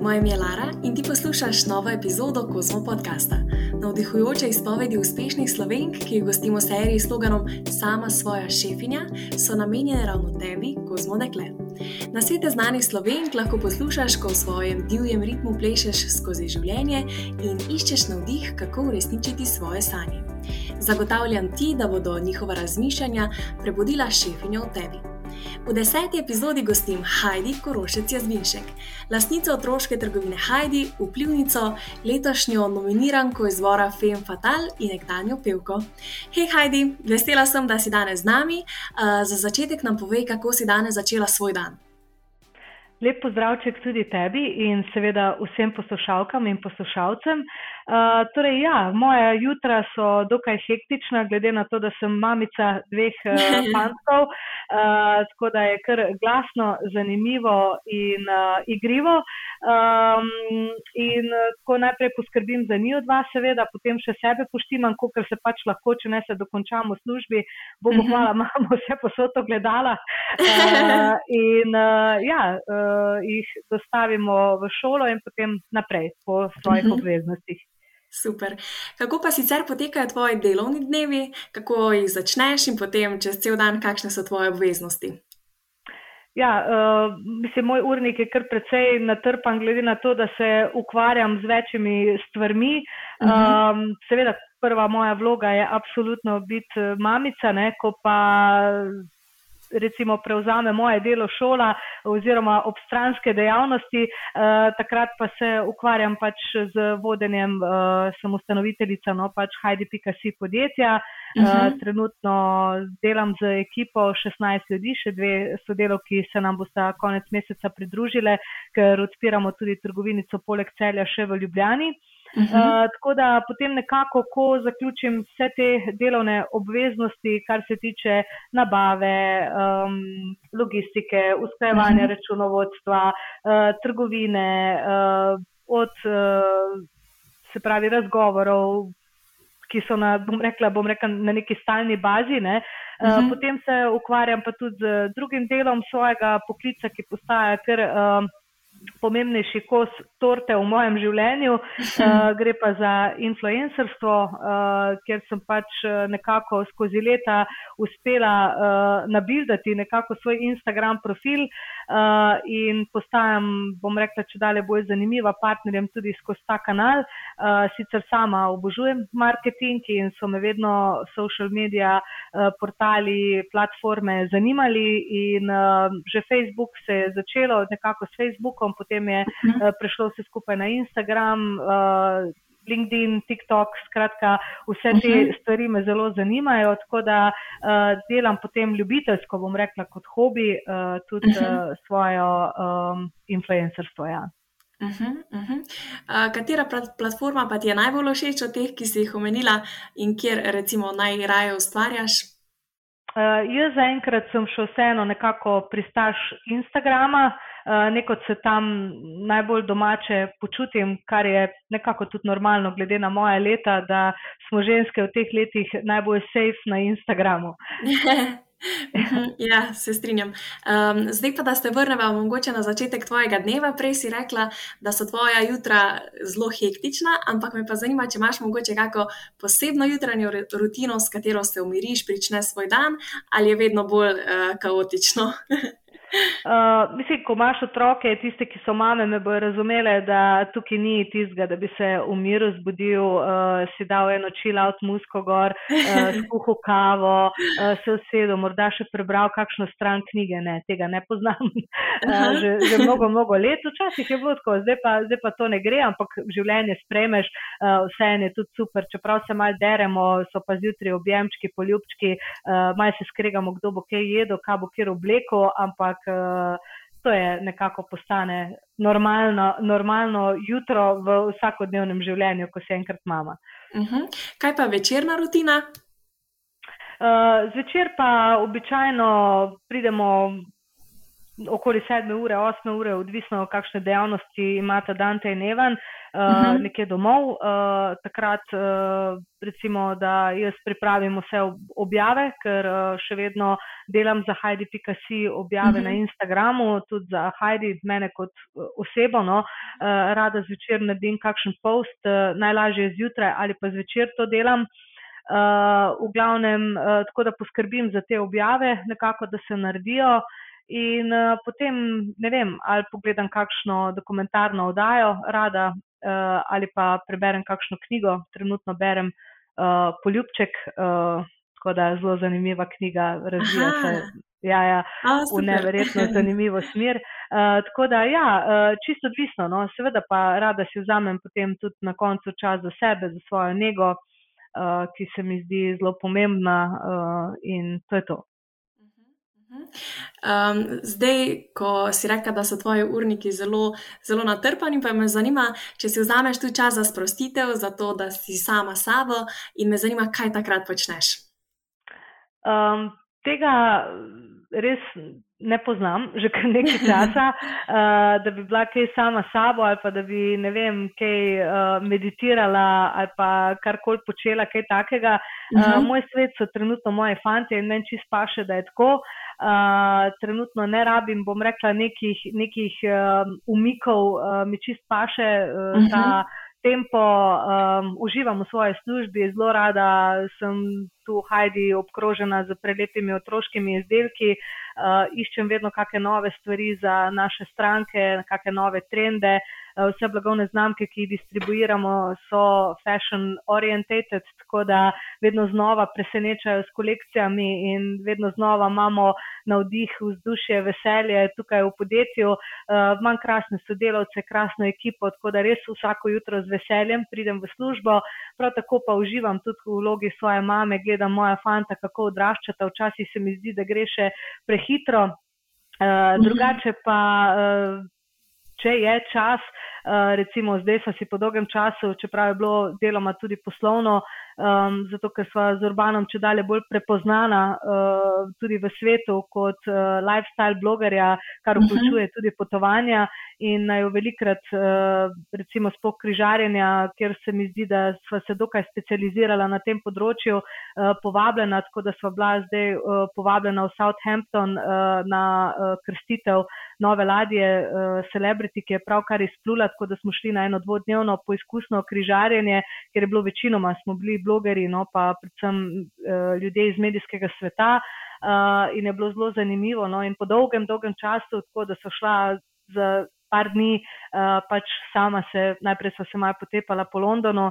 Moje ime je Lara in ti poslušaš novo epizodo Kozmo podcasta. Navdihujoče izpovedi uspešnih slovenk, ki jih gostimo v seriji s sloganom Sama svoja šefinja, so namenjene ravno tebi, Kozmo dekle. Na svete znanih slovenk lahko poslušaš, ko v svojem divjem ritmu plešeš skozi življenje in iščeš navdih, kako uresničiti svoje sanje. Zagotavljam ti, da bodo njihova razmišljanja prebudila šefinjo v tebi. V deseti epizodi gostim Heidi Korošec Jazvinšek, lastnico otroške trgovine Heidi, vplivnico, letošnjo nominiranko izvora Fem Fatal in nekdanjo pevko. Hej Heidi, vesela sem, da si danes z nami. Uh, za začetek nam povej, kako si danes začela svoj dan. Lep pozdravček tudi tebi in seveda vsem poslušalkam in poslušalcem. Uh, torej, ja, moja jutra so dokaj hektična, glede na to, da sem mamica dveh uh, fantov, uh, tako da je kar glasno, zanimivo in uh, igrivo. Um, in ko najprej poskrbim za njih dva, seveda, potem še sebe poštimam, kot se pač lahko, če ne se dokončam v službi, bomo mhm. hvala, imamo vse posod ogledala. Uh, in uh, ja, uh, jih dostavimo v šolo in potem naprej po svojih mhm. obveznostih. Super. Kako pa sicer potekajo tvoji delovni dnevi, kako jih začneš in potem čez cel dan, kakšne so tvoje obveznosti? Ja, uh, mislim, moj urnik je kar precej natrpan, glede na to, da se ukvarjam z večjimi stvarmi. Uh -huh. um, seveda, prva moja vloga je absolutno biti mamica, ne, ko pa recimo prevzame moje delo šola oziroma obstranske dejavnosti, eh, takrat pa se ukvarjam pač z vodenjem eh, samostanoviteljica, no pač Heidi.si podjetja. Uh -huh. uh, trenutno delam z ekipo 16 ljudi, še dve sodelovki se nam bosta konec meseca pridružile, ker odpiramo tudi trgovinico poleg celja še v Ljubljani. Uh, Uh -huh. uh, tako da potem nekako, ko zaključim vse te delovne obveznosti, kar se tiče nabave, um, logistike, usklajevanja uh -huh. računovodstva, uh, trgovine, uh, od uh, se pravi razgovorov, ki so na, bom rekla, bom rekla, na neki stalni bazi. Ne, uh, uh -huh. Potem se ukvarjam pa tudi z drugim delom svojega poklica, ki postaja kar. Uh, pomembnejši kos torte v mojem življenju, uh, gre pa za influencerstvo, uh, kjer sem pač eh, nekako skozi leta uspela uh, nabildati nekako svoj Instagram profil uh, in postajam, bom rekla, če dalje bolj zanimiva partnerjem tudi skozi ta kanal. Uh, sicer sama obožujem marketing in so me vedno social media uh, portali, platforme zanimali in uh, že Facebook se je začelo nekako s Facebookom, potem je uh, prešlo vse skupaj na Instagram. Uh, LinkedIn, TikTok, skratka, vse te uh -huh. stvari me zelo zanimajo, tako da uh, delam potem ljubiteljsko, bom rekla, kot hobi, uh, tudi uh -huh. uh, svojo um, influencerstvo. Ja. Uh -huh, uh -huh. Uh, katera platforma pa ti je najbolj všeč od teh, ki si jih omenila in kjer recimo najraje ustvarjaš? Uh, jaz zaenkrat sem še vseeno nekako pristaš Instagrama, Eh, neko se tam najbolj domače počutim, kar je nekako tudi normalno, glede na moje leta, da smo ženske v teh letih najbolj safe na Instagramu. ja, se strinjam. Um, zdaj pa, da se vrnemo mogoče na začetek tvojega dneva. Prej si rekla, da so tvoja jutra zelo hektična, ampak me pa zanima, če imaš mogoče kako posebno jutranjo rutino, s katero se umiriš, prične svoj dan, ali je vedno bolj uh, kaotično. Uh, mislim, ko imaš otroke, tiste, ki so mame, me bojo razumele, da tukaj ni tistega, da bi se v miru zbudil, uh, si dal eno chill-out musko gor, uh, skuhal kavo, uh, se usedel, morda še prebral kakšno stran knjige. Ne, tega ne poznam. Uh, že, že mnogo, mnogo let, včasih je bilo tako, zdaj pa, zdaj pa to ne gre, ampak življenje spremeš, uh, vse je tudi super. Čeprav se mal deremo, so pa zjutraj objemčki, poljubčki, uh, mal se skregamo, kdo bo kaj jedel, kaj bo kjer obleko, ampak to je nekako postane normalno, normalno jutro v vsakodnevnem življenju, ko se enkrat mama. Uh mhm. -huh. Kaj pa večerna rutina? Uh, zvečer pa običajno pridemo okoli sedme ure, osme ure, odvisno kakšne dejavnosti imata Dante in Evan, uh, uh -huh. nekje domov. Uh, takrat uh, recimo, da jaz pripravim vse objave, ker uh, še vedno delam za Heidi.si objave uh -huh. na mhm. Instagramu, tudi za Heidi, mene kot osebo. No, uh, rada zvečer naredim kakšen post, uh, najlažje zjutraj ali pa zvečer to delam. Uh, v glavnem, uh, tako da poskrbim za te objave, nekako, da se naredijo. In uh, potem, ne vem, ali pogledam kakšno dokumentarno oddajo, rada, uh, ali pa preberem kakšno knjigo. Trenutno berem uh, Poljubček, uh, tako da je zelo zanimiva knjiga, razvija se ja, ja, v neverjetno zanimivo smer. Uh, tako da, ja, uh, čisto odvisno, no, seveda pa rada si vzamem potem tudi na koncu čas za sebe, za svojo nego uh, ki se mi zdi zelo pomembna, uh, in to je to. Um, zdaj, ko si rekel, da so tvoji urniki zelo, zelo natrpani, pa me zanima, če si vzameš tu čas za sprostitev, za to, da si sama sabo, in me zanima, kaj takrat počneš. Um, tega res ne poznam že kar nekaj časa, uh, da bi bila kaj sama sabo ali pa da bi ne vem, kaj uh, meditirala ali pa karkoli počela, kaj takega. Uh, uh -huh. Moj svet so trenutno moje fante in meni čist paše, da je tako. Uh, trenutno ne rabim, bom rekla, nekih, nekih uh, umikov, uh, mi čist paše uh, uh -huh. ta tempo, um, uživam v svoji službi, zelo rada sem tu hajdi obkrožena z prelepimi otroškimi izdelki, uh, iščem vedno kakšne nove stvari za naše stranke, kakšne nove trende. Uh, vse blagovne znamke, ki jih distribuiramo, so fashion orientated, tako da vedno znova presenečajo s kolekcijami in vedno znova imamo navdih, vzdušje, veselje tukaj v podjetju. Uh, imam krasne sodelavce, krasno ekipo, tako da res vsako jutro z veseljem pridem v službo, prav tako pa uživam tudi v vlogi svoje mame, gledam moja fanta, kako odraščata, včasih se mi zdi, da gre še prehitro. Uh, drugače pa, uh, če je čas, uh, recimo zdaj sem si po dolgem času, čeprav je bilo deloma tudi poslovno, um, zato ker smo z Urbanom če dalje bolj prepoznana uh, tudi v svetu kot uh, lifestyle blogerja, kar mhm. vključuje tudi potovanja in naj velikrat, uh, recimo, spok križarjenja, ker se mi zdi, da smo se dokaj specializirala na tem področju, uh, povabljena, tako da smo bila zdaj uh, povabljena v Southampton uh, na uh, krstitev nove ladje uh, Celebrity, ki je pravkar izplula, tako da smo šli na eno dvodnevno poizkusno križarjenje, ker je bilo večinoma, smo bili blogeri, no pa predvsem uh, ljudje iz medijskega sveta. Uh, in je bilo zelo zanimivo. No, in po dolgem, dolgem času, tako da so šla z par dni, uh, pač sama se, najprej sem se malo potepala po Londonu,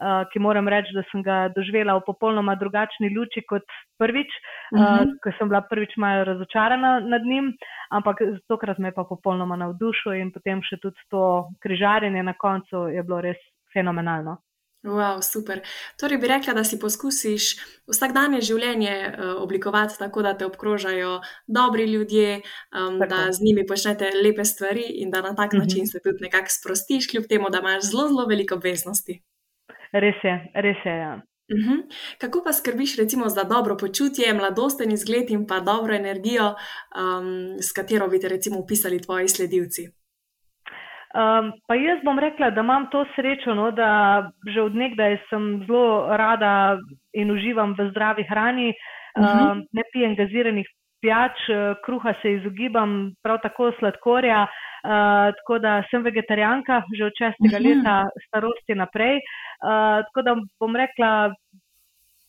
uh, ki moram reči, da sem ga doživela v popolnoma drugačni luči kot prvič, uh -huh. uh, ker sem bila prvič malo razočarana nad njim, ampak tokrat me je pa popolnoma navdušil in potem še tudi to križarjenje na koncu je bilo res fenomenalno. Wow, super. Torej, bi rekla, da si poskusiš vsakdanje življenje uh, oblikovati tako, da te obkrožajo dobri ljudje, um, da z njimi počnete lepe stvari in da na tak mhm. -huh. način se tudi nekako sprostiš, kljub temu, da imaš zelo, zelo veliko obveznosti. Res je, res je. Ja. Uh mhm. -huh. Kako pa skrbiš, recimo, za dobro počutje, mladosten izgled in pa dobro energijo, um, s katero bi te, recimo, upisali tvoji sledilci? Um, pa jaz bom rekla, da imam to srečo, no, da že od nekdaj sem zelo rada in uživam v zdravi hrani, um, uh -huh. ne pijem gaziranih pijač, kruha se izogibam, prav tako sladkorja, uh, tako da sem vegetarijanka že od šestega -huh. leta starosti naprej. Uh, tako da bom rekla,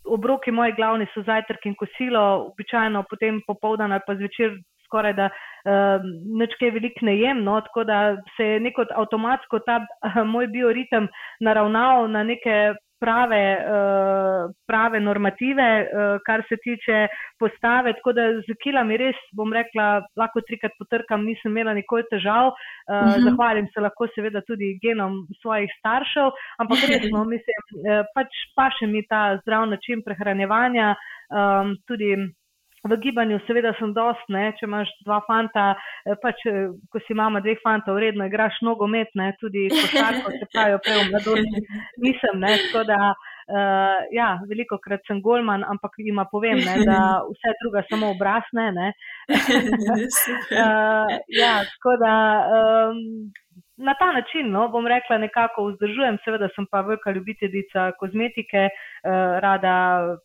obroki moji glavni so zajtrk in kosilo, običajno potem popoldan ali pa zvečer skoraj da uh, nič kaj veliko ne jem, no, tako da se je neko avtomatsko ta uh, moj bioritem naravnal na neke prave, uh, prave normative, uh, kar se tiče postave. Tako da z kilami res, bom rekla, lahko trikrat potrkam, nisem imela nikoli težav. Uh, uh -huh. Zahvalim se lahko seveda tudi genom svojih staršev, ampak resno, mislim, pač pa še mi ta zdrav način prehranjevanja, um, tudi v gibanju, seveda, sem dost, ne, če imaš dva fanta, eh, pač, eh, ko si mama dveh fanta, vredno igraš nogomet, ne, tudi košarko, se pravijo, prej v mladosti nisem, ne, tako da Uh, ja, veliko krat sem golman, ampak ima povem, ne, da vse druga samo obrasne. uh, ja, tako da um, na ta način, no, bom rekla, nekako vzdržujem, seveda sem pa velika ljubiteljica kozmetike, uh, rada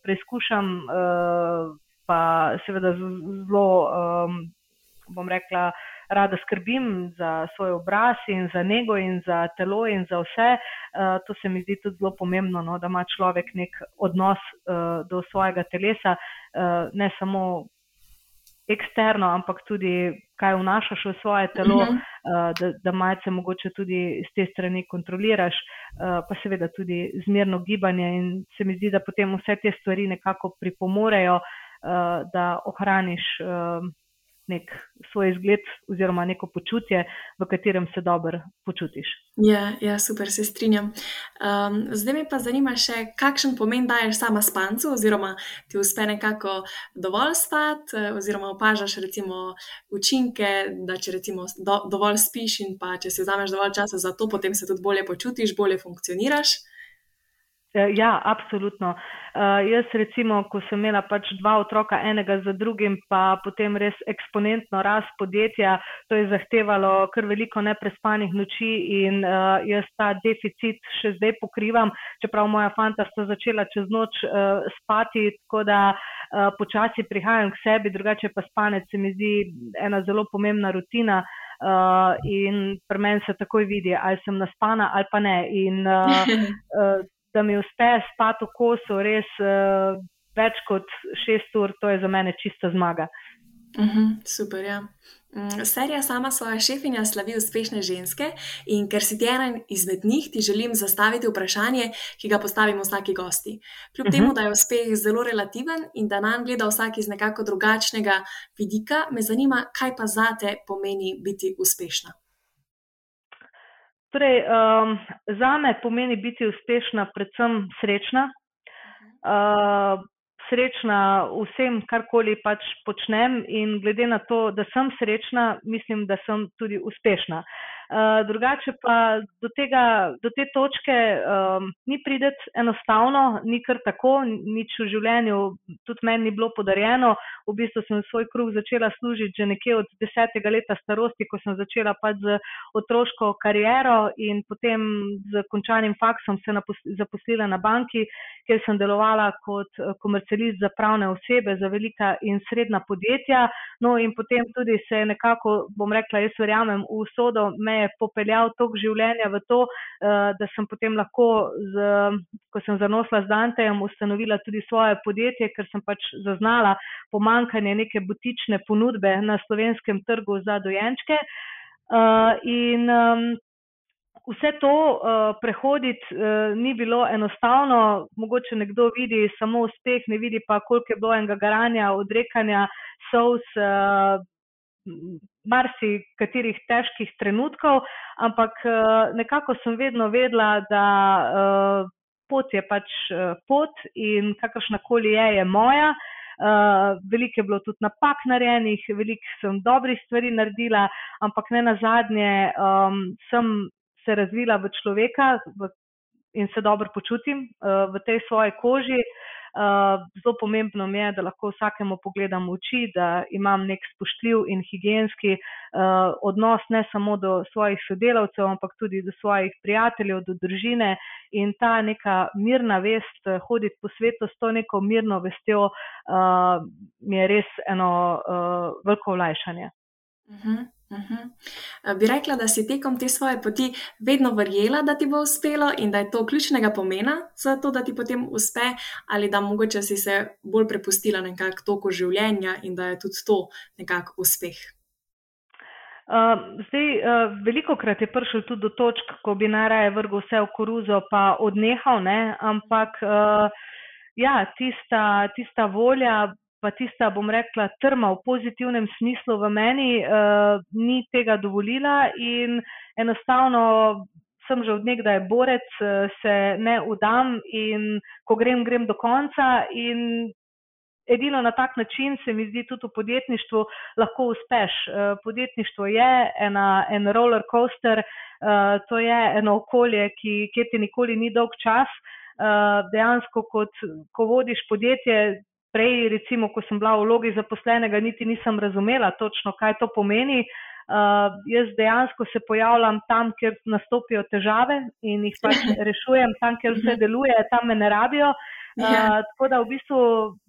preizkušam, uh, pa seveda zelo, um, bom rekla, rada skrbim za svoj obraz in za njego in za telo in za vse. Uh, to se mi zdi tudi zelo pomembno, no, da ima človek nek odnos uh, do svojega telesa, uh, ne samo eksterno, ampak tudi kaj vnašaš v svoje telo, uh -huh. uh, da, da malce mogoče tudi z te strani kontroliraš, uh, pa seveda tudi zmerno gibanje in se mi zdi, da potem vse te stvari nekako pripomorejo, uh, da ohraniš. Uh, nek svoj izgled oziroma neko počutje, v katerem se dobro počutiš. Ja, ja, super, se strinjam. Um, zdaj me pa zanima še, kakšen pomen daješ sama spancu, oziroma ti uspe nekako dovolj spati, eh, oziroma opažaš recimo učinke, da če recimo do, dovolj spiš in pa če si vzameš dovolj časa za to, potem se tudi bolje počutiš, bolje funkcioniraš. Eh, ja, absolutno. Uh, jaz, recimo, ko sem imela pač dva otroka, enega za drugim, pa potem res eksponentno rast podjetja, to je zahtevalo kar veliko neprespanih noči in uh, jaz ta deficit še zdaj pokrivam, čeprav moja fanta sta začela čez noč uh, spati, tako da uh, počasi prihajam k sebi, drugače pa spanec se mi zdi ena zelo pomembna rutina. Uh, in pri meni se takoj vidi, ali sem naspana ali pa ne. In, uh, uh, da mi uspe spati v kosu res uh, več kot šest ur, to je za mene čista zmaga. Uh mhm, -huh, super, ja. Mm, serija sama svoje šefinja slavi uspešne ženske in ker si ti ena izmed njih, ti želim zastaviti vprašanje, ki ga postavimo vsaki gosti. Kljub uh -huh. temu, mhm. da je uspeh zelo relativen in da nam gleda vsak iz nekako drugačnega vidika, me zanima, kaj pa zate pomeni biti uspešna. Torej, um, za me pomeni biti uspešna, predvsem srečna. Uh, srečna vsem, karkoli pač počnem, in glede na to, da sem srečna, mislim, da sem tudi uspešna. Eh, drugače pa do, tega, do te točke um, ni prideti enostavno, ni kar tako, nič v življenju, tudi meni ni bilo podarjeno. V bistvu sem svoj kruh začela služiti že nekje od desetega leta starosti, ko sem začela pač z otroško kariero in potem z končanim faksom se zaposlila na banki, kjer sem delovala kot eh, komercialist za pravne osebe, za velika in srednja podjetja. No in potem tudi se nekako, bom rekla, jaz verjamem v sodo meje je popeljal tok življenja v to, uh, da sem potem lahko, z, ko sem zanosla z Dantejem, ustanovila tudi svoje podjetje, ker sem pač zaznala pomankanje neke butične ponudbe na slovenskem trgu za dojenčke. Uh, in vse to uh, prehoditi uh, ni bilo enostavno, mogoče nekdo vidi samo uspeh, ne vidi pa, koliko je bilo enega garanja, odrekanja, sous. Uh, marsikaterih težkih trenutkov, ampak eh, nekako sem vedno vedela, da eh, pot je pač eh, pot in kakršnakoli je, je moja. Uh, veliko je bilo tudi napak narejenih, veliko sem dobrih stvari naredila, ampak ne na zadnje um, sem se razvila v človeka in se dobro počutim uh, v tej svoji koži. Eh, zelo pomembno mi je, da lahko vsakemu pogledam v oči, da imam nek spoštljiv in higijenski uh, odnos ne samo do svojih sodelavcev, ampak tudi do svojih prijateljev, do družine in ta neka mirna vest, eh, hoditi po svetu s to neko mirno vestjo, mi je res eno veliko olajšanje. Uh mhm. -huh. Uh -huh. Bi rekla, da si tekom te svoje poti vedno verjela, da ti bo uspelo in da je to ključnega pomena za to, da ti potem uspe, ali da mogoče si se bolj prepustila nekako toku življenja in da je tudi to nekako uspeh. Uh, zdaj, uh, veliko krat je prišel tudi do točk, ko bi naraje vrgel vse v koruzo, pa odnehal, ne? ampak uh, ja, tista, tista volja pa tista, bom rekla, trma v pozitivnem smislu v meni, uh, ni tega dovolila in enostavno sem že od nekdaj borec, uh, se ne udam in ko grem, grem do konca in edino na tak način se mi zdi tudi v podjetništvu lahko uspeš. Uh, podjetništvo je ena, en roller coaster, uh, to je eno okolje, ki, kjer ti nikoli ni dolg čas. uh, dejansko, kot, ko vodiš podjetje, prej, recimo, ko sem bila v vlogi zaposlenega, niti nisem razumela točno, kaj to pomeni. Uh, jaz dejansko se pojavljam tam, kjer nastopijo težave in jih pač rešujem, tam, kjer vse deluje, tam me ne rabijo. Uh, ja. Tako da v bistvu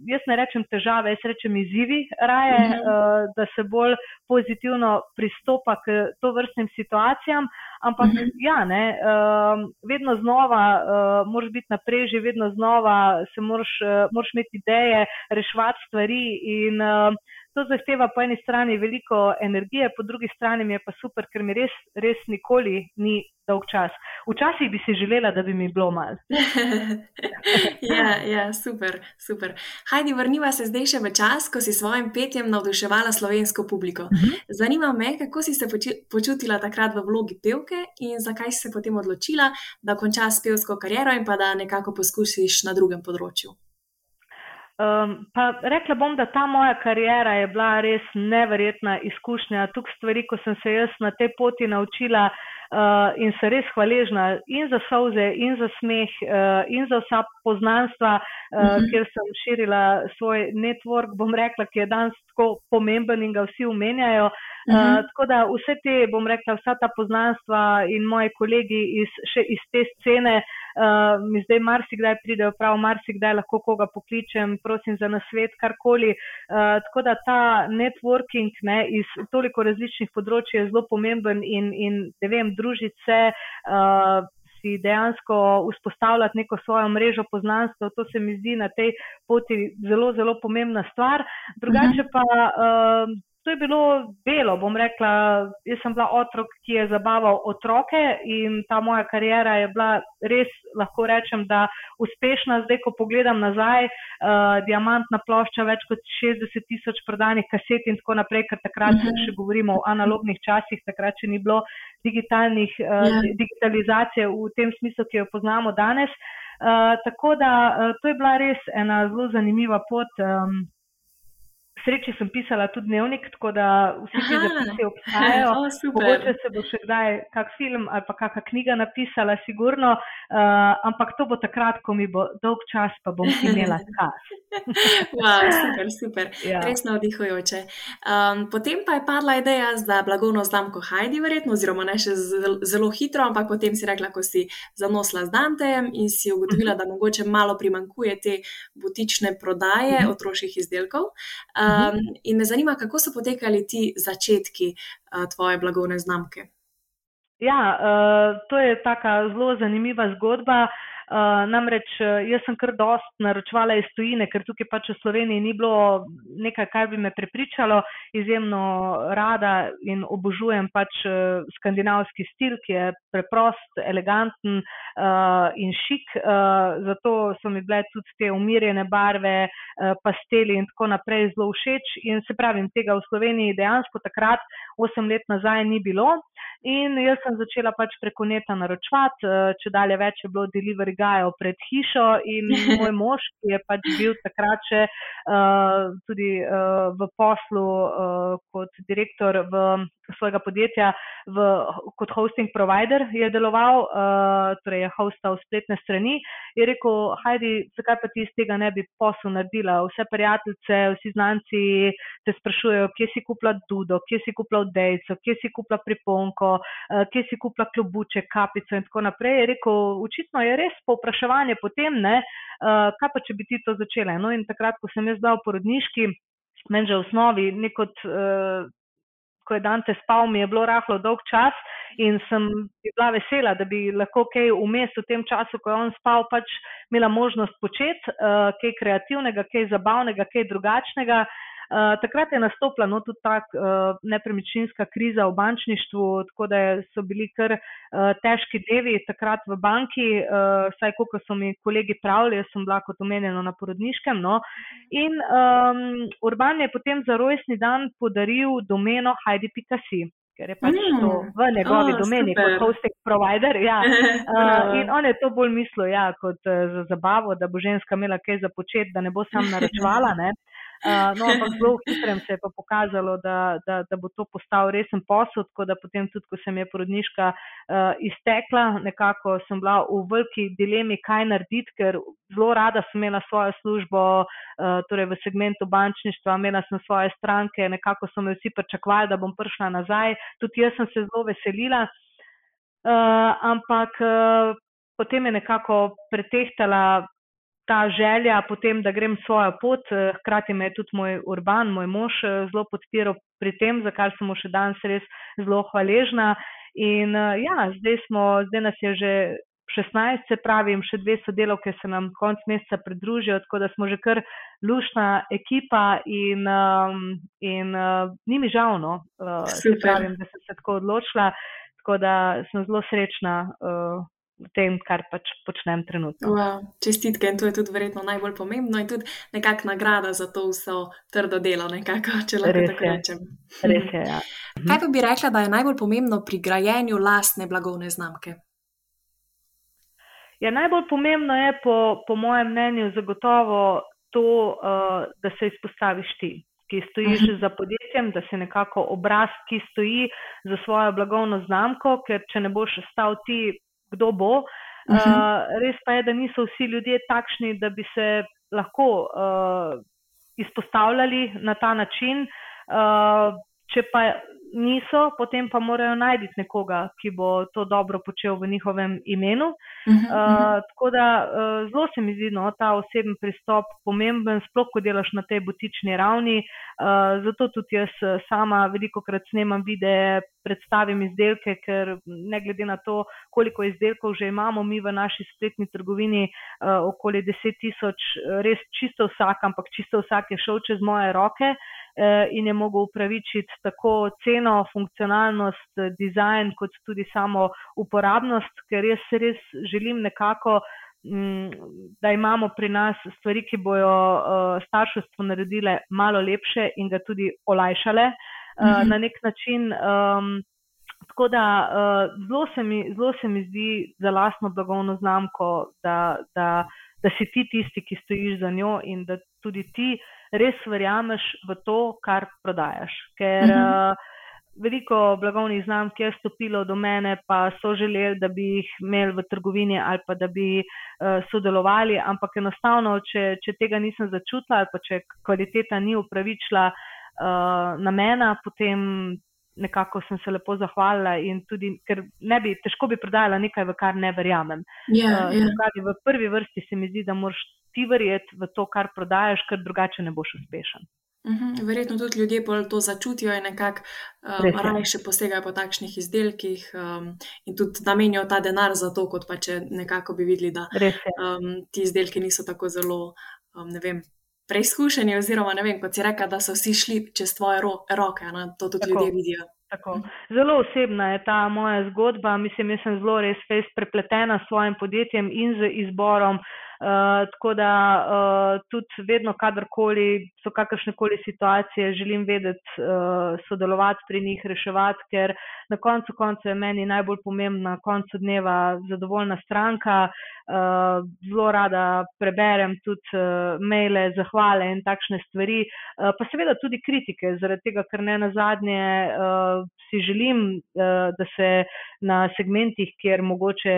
jaz ne rečem težave, jaz rečem izzivi raje, uh -huh. uh, da se bolj pozitivno pristopa k to vrstnim situacijam. Ampak uh -huh. ja, ne, uh, vedno znova uh, moraš biti na preži, vedno znova se moraš, uh, moraš imeti ideje, reševati stvari in uh, to zahteva po eni strani veliko energije, po drugi strani mi je pa super, ker mi res, res nikoli ni dolg čas. Včasih bi si želela, da bi mi bilo mal. ja, ja, super, super. Hajdi, vrniva se zdaj še v čas, ko si s svojim petjem navduševala slovensko publiko. Uh mhm. -huh. Zanima me, kako si se počutila takrat v vlogi pevke in zakaj si se potem odločila, da končaš pevsko kariero in pa da nekako poskusiš na drugem področju. Um, pa rekla bom, da ta moja karijera je bila res neverjetna izkušnja. Tukaj stvari, ko sem se jaz na tej poti naučila uh, in se res hvaležna in za solze, in za smeh, uh, in za vsa poznanstva, uh, uh -huh. kjer sem širila svoj network, bom rekla, ki je danes tako pomemben in ga vsi umenjajo. Uh, uh -huh. Tako da vse te, bom rekla, vsa ta poznanstva in moji kolegi iz, še iz te scene. Uh, mi zdaj marsikdaj pridejo prav, marsikdaj lahko koga pokličem, prosim za nasvet, karkoli. Uh, tako da ta networking ne, iz toliko različnih področji je zelo pomemben in, in ne vem, družiti se. Uh, Si dejansko vzpostavljati neko svojo mrežo poznanstva, to se mi zdi na tej poti zelo, zelo pomembna stvar. Drugače pa uh, to je bilo delo, bom rekla, jaz sem bila otrok, ki je zabaval otroke in ta moja karijera je bila res, lahko rečem, da uspešna. Zdaj, ko pogledam nazaj, uh, diamantna plošča, več kot 60 tisoč prodanih kaset in tako naprej, ker takrat uh mhm. -huh. še govorimo o analognih časih, takrat še ni bilo digitalnih, uh, eh, yeah. Ja. digitalizacije v tem smislu, ki jo poznamo danes. Uh, tako da uh, to je bila res ena zelo zanimiva pot. Um, sreči sem pisala tudi dnevnik, tako da vsi ti zapisi obstajajo. Oh, Mogoče se bo še kdaj kak film ali pa kakšna knjiga napisala, sigurno, uh, ampak to bo takrat, ko mi bo dolg čas, pa bom imela čas. wow, super, super. Ja. Res navdihujoče. Um, potem pa je padla ideja za blagovno znamko Heidi, verjetno, oziroma ne še zelo, zelo hitro, ampak potem si rekla, ko si zanosla z Dantejem in si ugotovila, da mogoče malo primankuje te butične prodaje mhm. otroških izdelkov. Um, Um, in me zanima, kako so potekali ti začetki uh, tvoje blagovne znamke. Ja, uh, to je tako zelo zanimiva zgodba. Uh, Uh, namreč eh, jaz sem kar dost naročvala iz tujine, ker tukaj pač v Sloveniji ni bilo nekaj, kar bi me prepričalo. Izjemno rada in obožujem pač uh, skandinavski stil, ki je preprost, eleganten uh, in šik. Uh, zato so mi bile tudi te umirjene barve, uh, pasteli in tako naprej zelo všeč. In se pravim, tega v Sloveniji dejansko takrat, osem let nazaj, ni bilo. In jaz sem začela pač preko neta naročvati, uh, če dalje več je bilo delivery prigajajo pred hišo in moj mož, ki je pač bil takrat še uh, tudi uh, v poslu uh, kot direktor v svojega podjetja v, kot hosting provider je deloval, uh, torej je hostal spletne strani, je rekel, hajdi, zakaj pa ti iz tega ne bi posel naredila? Vse prijateljice, vsi znanci te sprašujejo, kje si kupila dudo, kje si kupila dejco, kje si kupila priponko, uh, kje si kupila klobuče, kapico in tako naprej. Je rekel, očitno je res povpraševanje potem, ne, uh, kaj pa če bi ti to začela. No in takrat, ko sem jaz dal porodniški, meni že v osnovi nekot uh, ko je Dante spal, mi je bilo rahlo dolg čas in sem bila vesela, da bi lahko kaj vmes v tem času, ko je on spal, pač imela možnost početi uh, kaj kreativnega, kaj zabavnega, kaj drugačnega. Eh, takrat je nastopila no, tudi ta uh, nepremičninska kriza v bančništvu, tako da so bili kar uh, težki dnevi takrat v banki, uh, saj kot so mi kolegi pravili, jaz sem bila kot omenjeno na porodniškem. No. In um, Urban je potem za rojstni dan podaril domeno Heidi.si. Ker je pač mm. to v njegovi oh, domeni, super. kot hosting provider. Ja. Uh, in on je to bolj mislil, ja, kot uh, za zabavo, da bo ženska imela kaj za početi, da ne bo sam naročvala. Uh, no, ampak zelo hitrem se je pa pokazalo, da, da, da bo to postal resen posel, tako da potem tudi, ko se mi je porodniška uh, iztekla, nekako sem bila v veliki dilemi, kaj narediti, ker zelo rada sem imela svojo službo, uh, torej v segmentu bančništva, imela sem svoje stranke, nekako so me vsi pričakovali, da bom prišla nazaj. Tudi jaz sem se zelo veselila. Uh, ampak uh, potem je nekako pretehtala ta želja, potem, da grem svojo pot. Eh, hkrati me je tudi moj urban, moj mož, eh, zelo podpiral pri tem, za kar sem mu še danes res zelo hvaležna. In eh, ja, zdaj, smo, zdaj nas je že 16, se pravi, še dve sodelavke se nam konc meseca pridružijo, tako da smo že kar lušna ekipa in, um, in ni mi žalno, uh, pravim, da sem se tako odločila, tako da sem zelo srečna. Uh, v tem, kar pač počnem trenutno. Wow, čestitke in to je tudi verjetno najbolj pomembno in tudi nekakšna nagrada za to vso trdo delo, nekako, če lahko Res tako je. rečem. Res je. Ja. Kaj pa bi rekla, da je najbolj pomembno pri grajenju lastne blagovne znamke? Ja, najbolj pomembno je, po, po mojem mnenju, zagotovo to, uh, da se izpostaviš ti, ki stojiš Mhm. za podjetjem, da si nekako obraz, ki stoji za svojo blagovno znamko, ker če ne boš stal ti, kdo bo. Mhm. Uh, res pa je, da niso vsi ljudje takšni, da bi se lahko uh, izpostavljali na ta način. Uh, če pa niso, potem pa morajo najti nekoga, ki bo to dobro počel v njihovem imenu. Mhm, Uh, tako da uh, zelo se mi zdi no, ta oseben pristop pomemben, sploh ko delaš na tej butični ravni. Uh, zato tudi jaz eh, sama veliko krat snemam videe, predstavim izdelke, ker ne glede na to, koliko izdelkov že imamo mi v naši spletni trgovini, uh, okoli 10 tisoč, res čisto vsak, ampak čisto vsak je šel čez moje roke eh, in je mogel upravičiti tako ceno, funkcionalnost, eh, dizajn, kot tudi samo uporabnost, ker jaz res želim nekako, mm, da imamo pri nas stvari, ki bojo uh, starševstvo naredile malo lepše in ga tudi olajšale uh, Mhm. na nek način. Um, Tako da uh, zelo, se mi, zelo se mi zdi za lastno blagovno znamko, da, da, da si ti tisti, ki stojiš za njo in da tudi ti res verjameš v to, kar prodajaš. Ker Mhm. uh, veliko blagovnih znamk je stopilo do mene, pa so želeli, da bi jih imeli v trgovini ali pa da bi uh, sodelovali, ampak enostavno, če, če tega nisem začutila ali pa če kvaliteta ni upravičila uh, namena, potem nekako sem se lepo zahvalila in tudi, ker ne bi, težko bi prodajala nekaj, v kar ne verjamem. Ja, Uh, se pravi, v prvi vrsti se mi zdi, da moraš ti verjeti v to, kar prodajaš, ker drugače ne boš uspešen. Mhm, Verjetno tudi ljudje bolj to začutijo in nekako um, je. rajše posegajo po takšnih izdelkih um, in tudi namenijo ta denar za to, kot pa če nekako bi videli, da um, ti izdelki niso tako zelo, um, ne vem, preizkušeni oziroma ne vem, kot si rekel, da so vsi šli čez tvoje ro roke, ne? to tudi Tako. ljudje vidijo. Tako. Zelo osebna je ta moja zgodba. Mislim, jaz sem zelo res fejs prepletena s svojim podjetjem in z izborom. Uh, tako da uh, tudi vedno, kadarkoli so kakršne koli situacije, želim vedeti, uh, sodelovati pri njih, reševati, ker na koncu konca je meni najbolj pomembna na koncu dneva zadovoljna stranka. Uh, zelo rada preberem tudi uh, maile, zahvale in takšne stvari, uh, pa seveda tudi kritike, zaradi tega, ker ne na zadnje uh, si želim, uh, da se na segmentih, kjer mogoče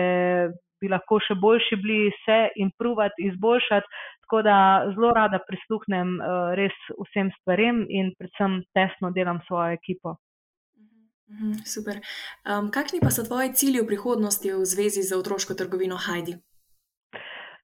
bi lahko še boljši bili, se improvati, izboljšati. Tako da zelo rada prisluhnem uh, res vsem stvarem in predvsem tesno delam svojo ekipo. Mhm, Super. Um, kakšni pa so tvoji cilji v prihodnosti v zvezi z otroško trgovino Heidi?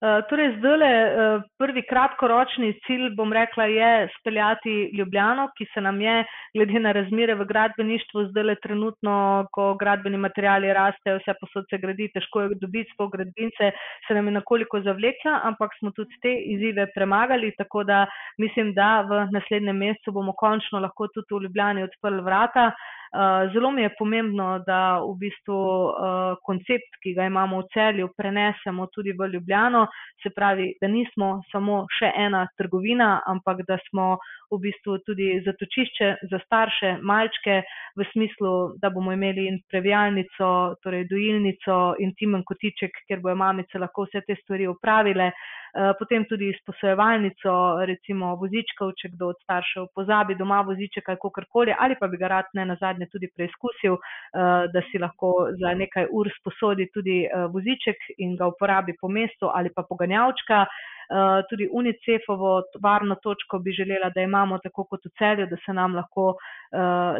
Uh, torej, zdaj le uh, prvi kratkoročni cilj, bom rekla, je speljati Ljubljano, ki se nam je, glede na razmere v gradbeništvu, zdaj le trenutno, ko gradbeni materiali rastejo, vse posod se gradi, težko je dobiti sploh gradbince, se nam je nekoliko zavlekla, ampak smo tudi te izzive premagali, tako da mislim, da v naslednjem mesecu bomo končno lahko tudi v Ljubljani odprli vrata. Uh, zelo mi je pomembno, da v bistvu uh, koncept, ki ga imamo v celju, prenesemo tudi v Ljubljano. Se pravi, da nismo samo še ena trgovina, ampak da smo v bistvu tudi zatočišče za starše, malčke, v smislu, da bomo imeli in previjalnico, torej dojilnico, intimen kotiček, kjer bojo mamice lahko vse te stvari upravile. Potem tudi izposojevalnico, recimo vozičkov, če kdo od staršev pozabi doma voziček ali kakorkoli, ali pa bi ga rad ne na zadnje tudi preizkusil, da si lahko za nekaj ur sposodi tudi voziček in ga uporabi po mestu ali pa poganjavčka. Tudi UNICEF-ovo varno točko bi želela, da imamo tako kot v celju, da se nam lahko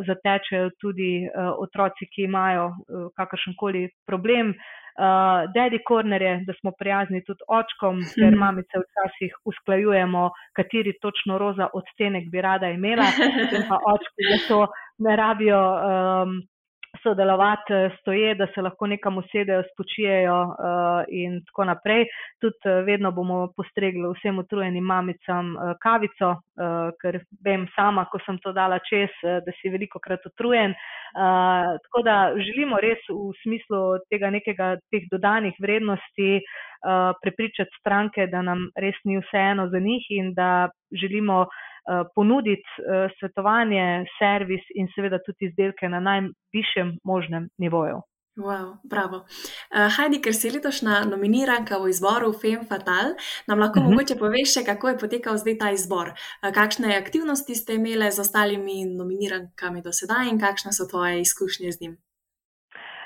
zatečejo tudi otroci, ki imajo kakršenkoli problem. Uh, Daddy corner je, da smo prijazni tudi očkom, ker mamice včasih usklajujemo, kateri točno roza odtenek bi rada imela, in pa očki, da to ne rabijo. Um, sodelovati eh, stoje, da se lahko nekam usedejo, spočijejo uh, in tako naprej. Tudi uh, vedno bomo postregli vsem utrujenim mamicam uh, kavico, uh, ker vem sama, ko sem to dala čez, uh, da si veliko krat utrujen. Uh, tako da želimo res v smislu tega nekega teh dodanih vrednosti uh, prepričati stranke, da nam res ni vseeno za njih in da želimo Eh, ponuditi eh, svetovanje, servis in seveda tudi izdelke na najvišjem možnem nivoju. Wow, bravo. Uh, Heidi, ker si letošnja nominiranka v izboru Fem Fatal, nam lahko uh mhm. -huh. mogoče poveš, kako je potekal zdaj ta izbor. Uh, kakšne aktivnosti ste imeli z ostalimi nominirankami do sedaj in kakšne so tvoje izkušnje z njim?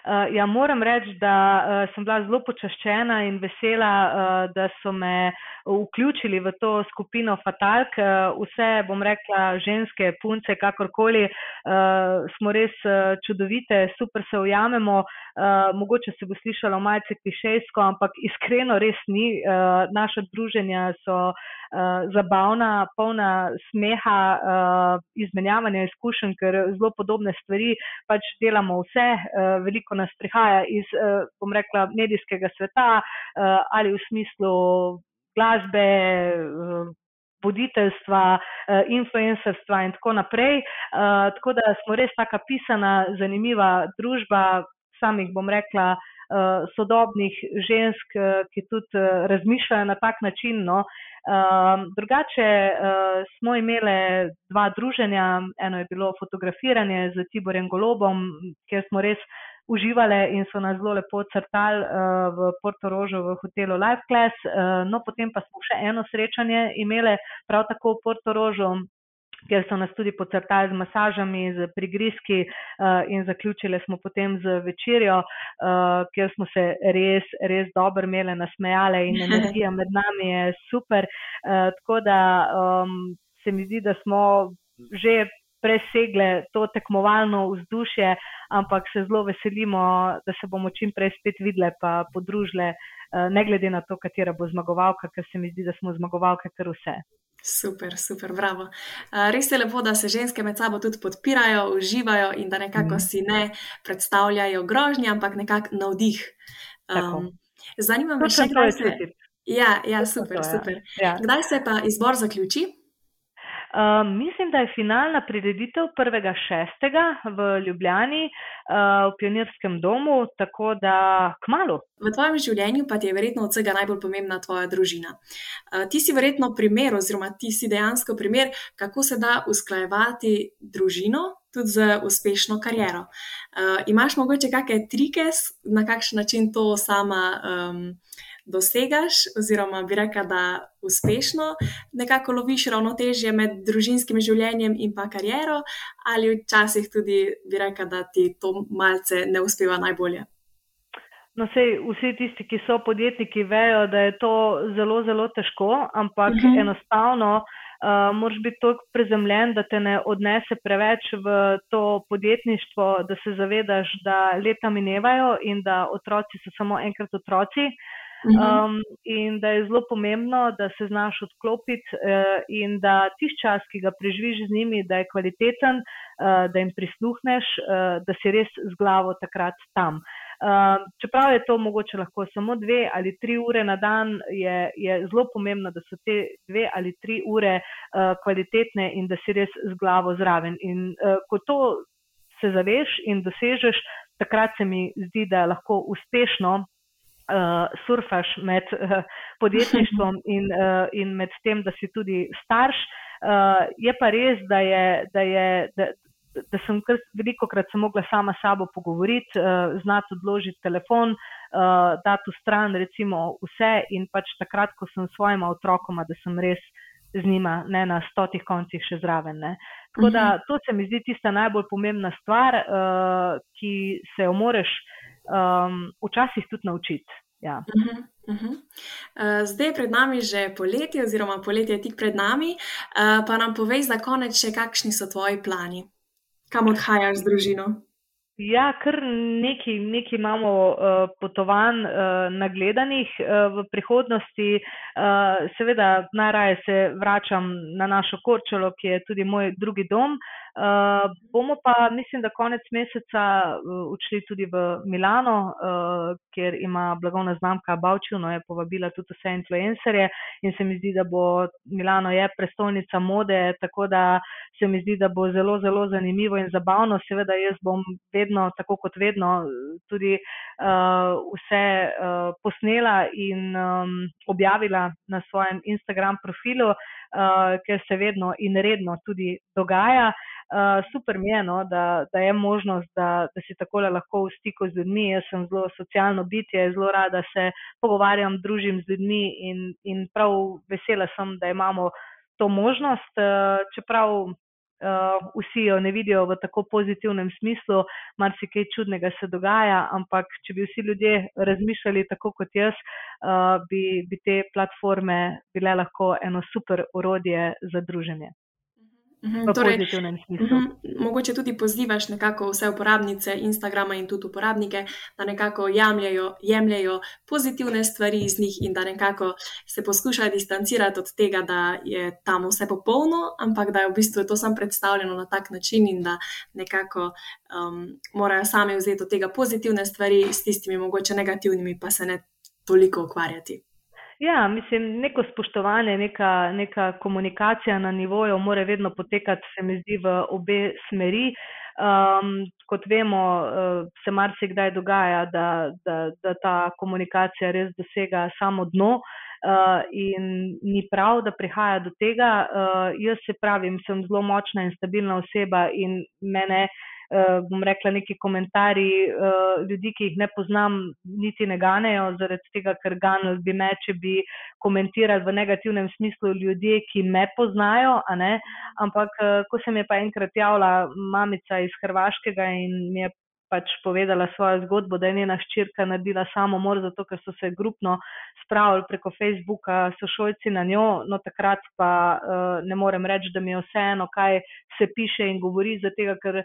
Uh, ja, moram reči, da uh, sem bila zelo počaščena in vesela, uh, da so me vključili v to skupino Fatalk. Uh, vse, bom rekla, ženske, punce, kakorkoli, uh, smo res uh, čudovite, super se ujamemo. Uh, mogoče se bo slišalo malce klišejsko, ampak iskreno res ni. Uh, naša druženja so uh, zabavna, polna smeha, uh, izmenjavanja izkušenj, ker zelo podobne stvari pač delamo vse. Uh, nas prihaja iz, uh, bom rekla, medijskega sveta uh, ali v smislu glasbe, uh, voditeljstva, influencerstva in tako naprej. Tako da smo res taka pisana, zanimiva družba, samih bom rekla. Sodobnih žensk, ki tudi razmišljajo na tak način. No. Drugače smo imeli dva druženja. Eno je bilo fotografiranje z Tiborjem Golobom, kjer smo res uživale in so nas zelo lepo crtali uh, v Porto Rožo v hotelu Life Class. Uh, no, potem pa smo še eno srečanje imeli prav tako v Porto Rožo. Ker so nas tudi pocrtali z masažami, z prigrizki, uh, in zaključili smo potem z večerjo, uh, kjer smo se res, res dobro imeli, nasmejali in energija med nami je super. Uh, tako da um, se mi zdi, da smo že presegle to tekmovalno vzdušje, ampak se zelo veselimo, da se bomo čim prej spet videli, pa podružile, eh, ne glede na to, katera bo zmagovalka, ker se mi zdi, da smo zmagovalke kar vse. Super, super, bravo. Eh, res je lepo, da se ženske med sabo tudi podpirajo, uživajo in da nekako mm. si ne predstavljajo grožnje, ampak nekako navdih. Um, zanima me še, kdaj se. Ja, ja, super, ja. super. Ja. Kdaj se pa izbor zaključi? Um, mislim, da je finalna prireditev 1.6. v Ljubljani uh, v Pionirskem domu, tako da kmalo. V tvojem življenju pa ti je verjetno od vsega najbolj pomembna tvoja družina. Uh, ti si verjetno primer, oziroma ti si dejansko primer, kako se da usklajevati družino tudi z uspešno kariero. Uh, imaš mogoče kakšne trike, na kakšen način to sama. Um, dosegaš, oziroma bi rekla, da uspešno nekako loviš ravnotežje med družinskim življenjem in pa kariero, ali včasih tudi bi rekla, da ti to malce ne uspeva najbolje. No, sej, vsi tisti, ki so podjetniki, vejo, da je to zelo, zelo težko, ampak uh mhm. -huh. enostavno uh, moraš biti toliko prezemljen, da te ne odnese preveč v to podjetništvo, da se zavedaš, da leta minevajo in da otroci so samo enkrat otroci. Mhm. Um, in da je zelo pomembno, da se znaš odklopiti uh, in da tiš čas, ki ga preživiš z njimi, da je kvaliteten, uh, da jim prisluhneš, uh, da si res z glavo takrat tam. Uh, čeprav je to mogoče lahko samo dve ali tri ure na dan, je, je zelo pomembno, da so te dve ali tri ure uh, kvalitetne in da si res z glavo zraven. In uh, ko to se zaveš in dosežeš, takrat se mi zdi, da lahko uspešno uh, surfaš med uh, podjetništvom in, uh, in med tem, da si tudi starš. Uh, je pa res, da, je, da, je, da, da sem kar veliko krat se mogla sama s sabo pogovoriti, uh, znati odložiti telefon, uh, dati v stran recimo vse in pač takrat, ko sem s svojima otrokoma, da sem res z njima, ne na stotih koncih še zraven. Ne. Tako da mhm. to se mi zdi tista najbolj pomembna stvar, uh, ki se jo moreš um, včasih tudi naučiti. Ja. Uh -huh, uh -huh. Uh, zdaj je pred nami že poletje, oziroma poletje je tik pred nami. Uh, pa nam povej za konec, še kakšni so tvoji plani, kam odhajaš z družino. Ja, kar nekaj, nekaj imamo uh, potovanj uh, nagledanih uh, v prihodnosti. Uh, seveda, najraje se vračam na našo Korčolo, ki je tudi moj drugi dom. Uh, Uh, bomo pa, mislim, da konec meseca uh, odšli tudi v Milano, uh, kjer ima blagovna znamka Bavčino, je povabila tudi vse influencerje in se mi zdi, da bo Milano je prestolnica mode, tako da se mi zdi, da bo zelo, zelo zanimivo in zabavno. Seveda jaz bom vedno, tako kot vedno, tudi uh, vse uh, posnela in um, objavila na svojem Instagram profilu, uh, ker se vedno in redno tudi dogaja. Uh, super mi je, no, da, da je možnost, da, da si tako lahko v stiku z ljudmi. Jaz sem zelo socialno bitje, zelo rada se pogovarjam, družim z ljudmi in, in prav vesela sem, da imamo to možnost. Uh, čeprav uh, vsi jo ne vidijo v tako pozitivnem smislu, marsikaj čudnega se dogaja, ampak če bi vsi ljudje razmišljali tako kot jaz, uh, bi, bi te platforme bile lahko eno super orodje za druženje. Mhm, torej, mhm, mogoče tudi pozivaš nekako vse uporabnice Instagrama in tudi uporabnike, da nekako jemljajo, jemljajo pozitivne stvari iz njih in da nekako se poskušajo distancirati od tega, da je tam vse popolno, ampak da je v bistvu to samo predstavljeno na tak način in da nekako um, morajo sami vzeti od tega pozitivne stvari, s tistimi mogoče negativnimi pa se ne toliko ukvarjati. Ja, mislim, neko spoštovanje, neka, neka komunikacija na nivoju mora vedno potekati, se mi zdi, v obe smeri. Um, kot vemo, uh, se marsikdaj dogaja, da, da, da ta komunikacija res dosega samo dno uh, in ni prav, da prihaja do tega. Uh, jaz se pravim, sem zelo močna in stabilna oseba in mene uh, bom rekla, neki komentarji uh, ljudi, ki jih ne poznam, niti ne ganejo, zaradi tega, ker ganili bi me, če bi komentirali v negativnem smislu ljudje, ki me poznajo. Ampak, uh, ko se mi je pa enkrat javila mamica iz Hrvaškega in mi je pač povedala svojo zgodbo, da je njena ščirka naredila samomor, zato ker so se grupno spravili preko Facebooka, so šolci na njo, no takrat pa uh, ne morem reči, da mi je vseeno, kaj se piše in govori, zato ker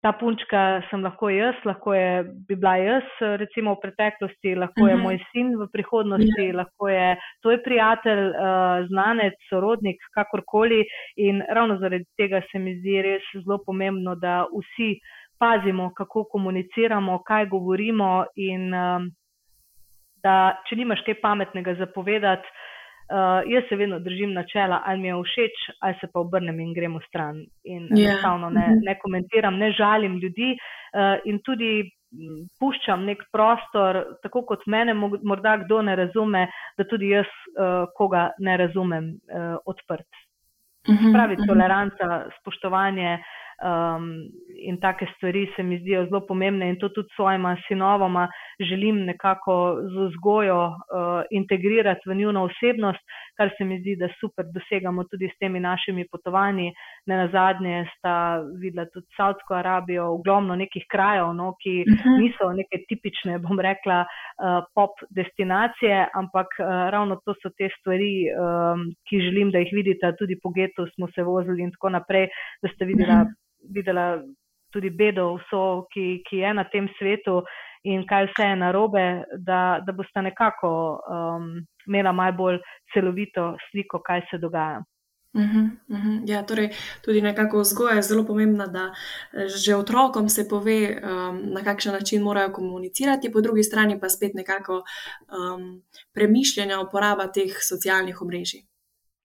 ta punčka sem lahko jaz, lahko je bi bila jaz, recimo v preteklosti, lahko je uh mhm. -huh. moj sin v prihodnosti, uh -huh. lahko je tvoj prijatelj, uh, znanec, sorodnik, kakorkoli. In ravno zaradi tega se mi zdi res zelo pomembno, da vsi pazimo, kako komuniciramo, kaj govorimo in um, da če nimaš kaj pametnega zapovedati, Uh, jaz se vedno držim načela, ali mi je všeč, ali se pa obrnem in gremo stran. In yeah. Ja. enostavno ne, mhm. ne komentiram, ne žalim ljudi uh, in tudi puščam nek prostor, tako kot mene morda kdo ne razume, da tudi jaz uh, koga ne razumem uh, odprt. Uh mhm, -huh, Pravi uh mhm. -huh. toleranca, spoštovanje. Um, in take stvari se mi zdijo zelo pomembne, in to tudi svojima sinovoma želim nekako z vzgojo uh, integrirati v njuno osebnost, kar se mi zdi, da super dosegamo tudi s temi našimi potovanji. Ne na zadnje sta videla tudi Saudsko Arabijo, ogromno nekih krajev, no, ki uh mhm. -huh. niso neke tipične, bom rekla, uh, pop destinacije, ampak uh, ravno to so te stvari, um, ki želim, da jih vidite. Tudi po getu smo se vozili in tako naprej, da ste videla. Uh mhm. -huh videla tudi bedo, vso, ki, ki je na tem svetu in kaj vse je narobe, da, da boste nekako um, imela malo bolj celovito sliko, kaj se dogaja. Uh -huh, uh -huh. Ja, torej, tudi nekako vzgoja je zelo pomembna, da že otrokom se pove, um, na kakšen način morajo komunicirati, po drugi strani pa spet nekako um, premišljanja uporaba teh socialnih omrežij.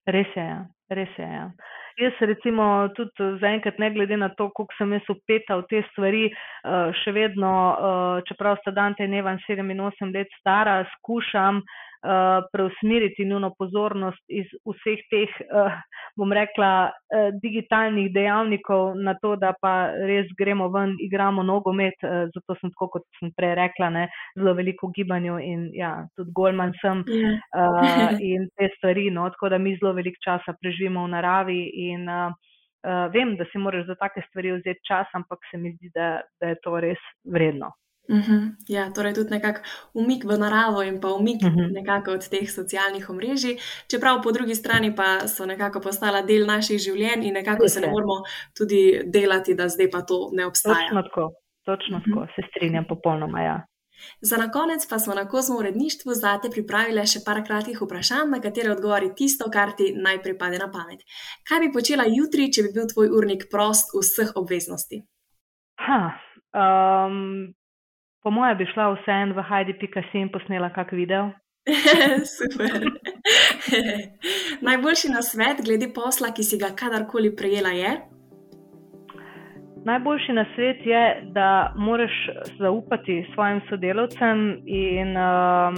Res je, ja. res je. Ja. Jaz, recimo, tudi zaenkrat, ne glede na to, koliko sem jaz upeta v te stvari, eh, še vedno, eh, čeprav sta Dante in Evan 7 in 8 let stara, skušam preusmeriti njuno pozornost iz vseh teh, uh, bom rekla, uh, digitalnih dejavnikov na to, da pa res gremo ven, igramo nogomet. Zato sem tako, kot sem prej rekla, ne, zelo veliko gibanju in ja, tudi Goldman sem uh, in te stvari. No, tako da mi zelo veliko časa preživimo v naravi. In, vem, da si moraš za take stvari vzeti čas, ampak se mi zdi, da, da je to res vredno. Uh mhm. -huh. Ja, torej tudi nekako umik v naravo in pa umik uh mhm. -huh. od teh socialnih omrežij, čeprav po drugi strani pa so nekako postala del naših življenj in nekako se ne moramo tudi delati, da zdaj pa to ne obstaja. Točno tako, točno uh -huh. tako, se strinjam popolnoma. Ja. Za na konec pa smo na kozmo uredništvu zate pripravili še par kratkih vprašanj, na katere odgovori tisto, kar ti najprej pade na pamet. Kaj bi počela jutri, če bi bil tvoj urnik prost vseh obveznosti? Ha, um, Po mojem, bi šla vseen v Heidi.com in posnela kak video. Super. Najboljši na svet, glede posla, ki si ga kadarkoli prejela, je? Najboljši na svet je, da moraš zaupati svojim sodelavcem in um,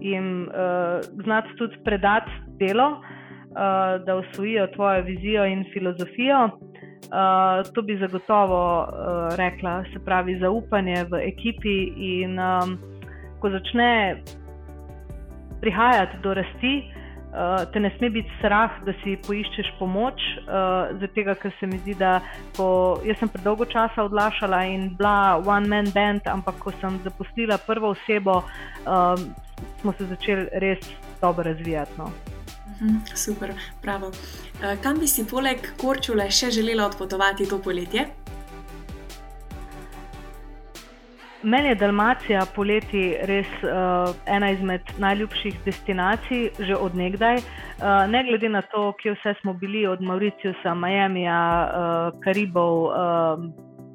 jim uh, znati tudi predati delo, uh, da usvojijo tvojo vizijo in filozofijo. Uh, to bi zagotovo uh, rekla, se pravi, zaupanje v ekipi. In um, ko začne prihajati do rasti, uh, te ne sme biti strah, da si poiščeš pomoč. Uh, zato, ker se mi zdi, da ko, jaz sem predolgo časa odlašala in bila one-man band, ampak ko sem zaposlila prvo osebo, um, smo se začeli res dobro razvijati. No. Mhm, super, bravo. Eh, kam bi si poleg Korčule še želela odpotovati to poletje? Meni je Dalmacija poleti res uh, ena izmed najljubših destinacij, že odnegdaj. Uh, ne glede na to, kje vse smo bili, od Mauriciusa, Miami, uh, Karibov, uh,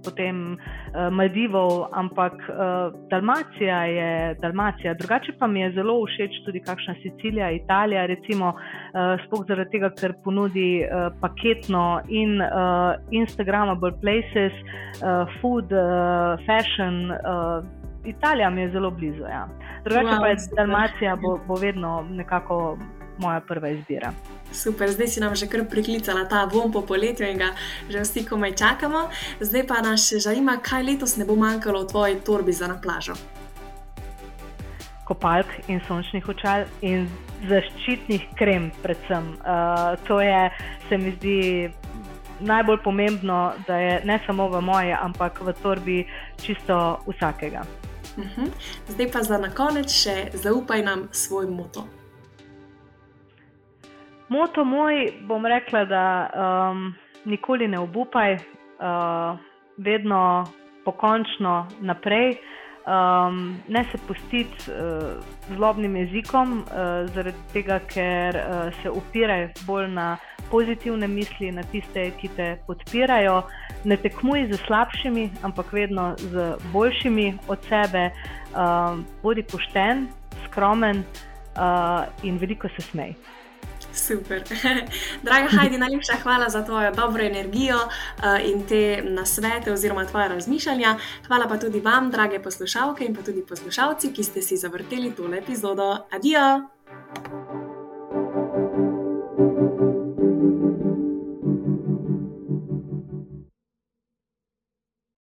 potem uh, Maldivov, ampak uh, Dalmacija je Dalmacija. Drugače pa mi je zelo všeč tudi kakšna Sicilija, Italija, recimo, uh, spoh zaradi tega, ker ponudi uh, paketno in uh, Instagramable places, uh, food, uh, fashion. Uh, Italija mi je zelo blizu. Ja. Drugače wow, pa je Dalmacija, bo, bo vedno nekako moja prva izbira. Super, zdaj si nam že kar priklicala ta vom po poletju in ga že vsi komaj čakamo. Zdaj pa nas še zanima, kaj letos ne bo manjkalo v tvoji torbi za na plažo. Kopalk in sončnih očal in zaščitnih krem, predvsem. Uh, to je, se mi zdi, najbolj pomembno, da je ne samo v moje, ampak v torbi čisto vsakega. Uh mhm. -huh. Zdaj pa za na konec še zaupaj nam svoj moto. Moto moj, bom rekla, da um, nikoli ne obupaj, uh, vedno pokončno naprej. Um, ne se pustiti uh, zlobnim jezikom, uh, zaradi tega, ker uh, se upiraj bolj na pozitivne misli, na tiste, ki te podpirajo. Ne tekmuj z slabšimi, ampak vedno z boljšimi od sebe. Um, bodi pošten, skromen uh, in veliko se smej. Super. Draga Heidi, najlepša hvala za tvojo dobro energijo uh, in te nasvete oziroma tvoje razmišljanja. Hvala pa tudi vam, drage poslušalke in pa tudi poslušalci, ki ste si zavrteli tole epizodo. Adijo!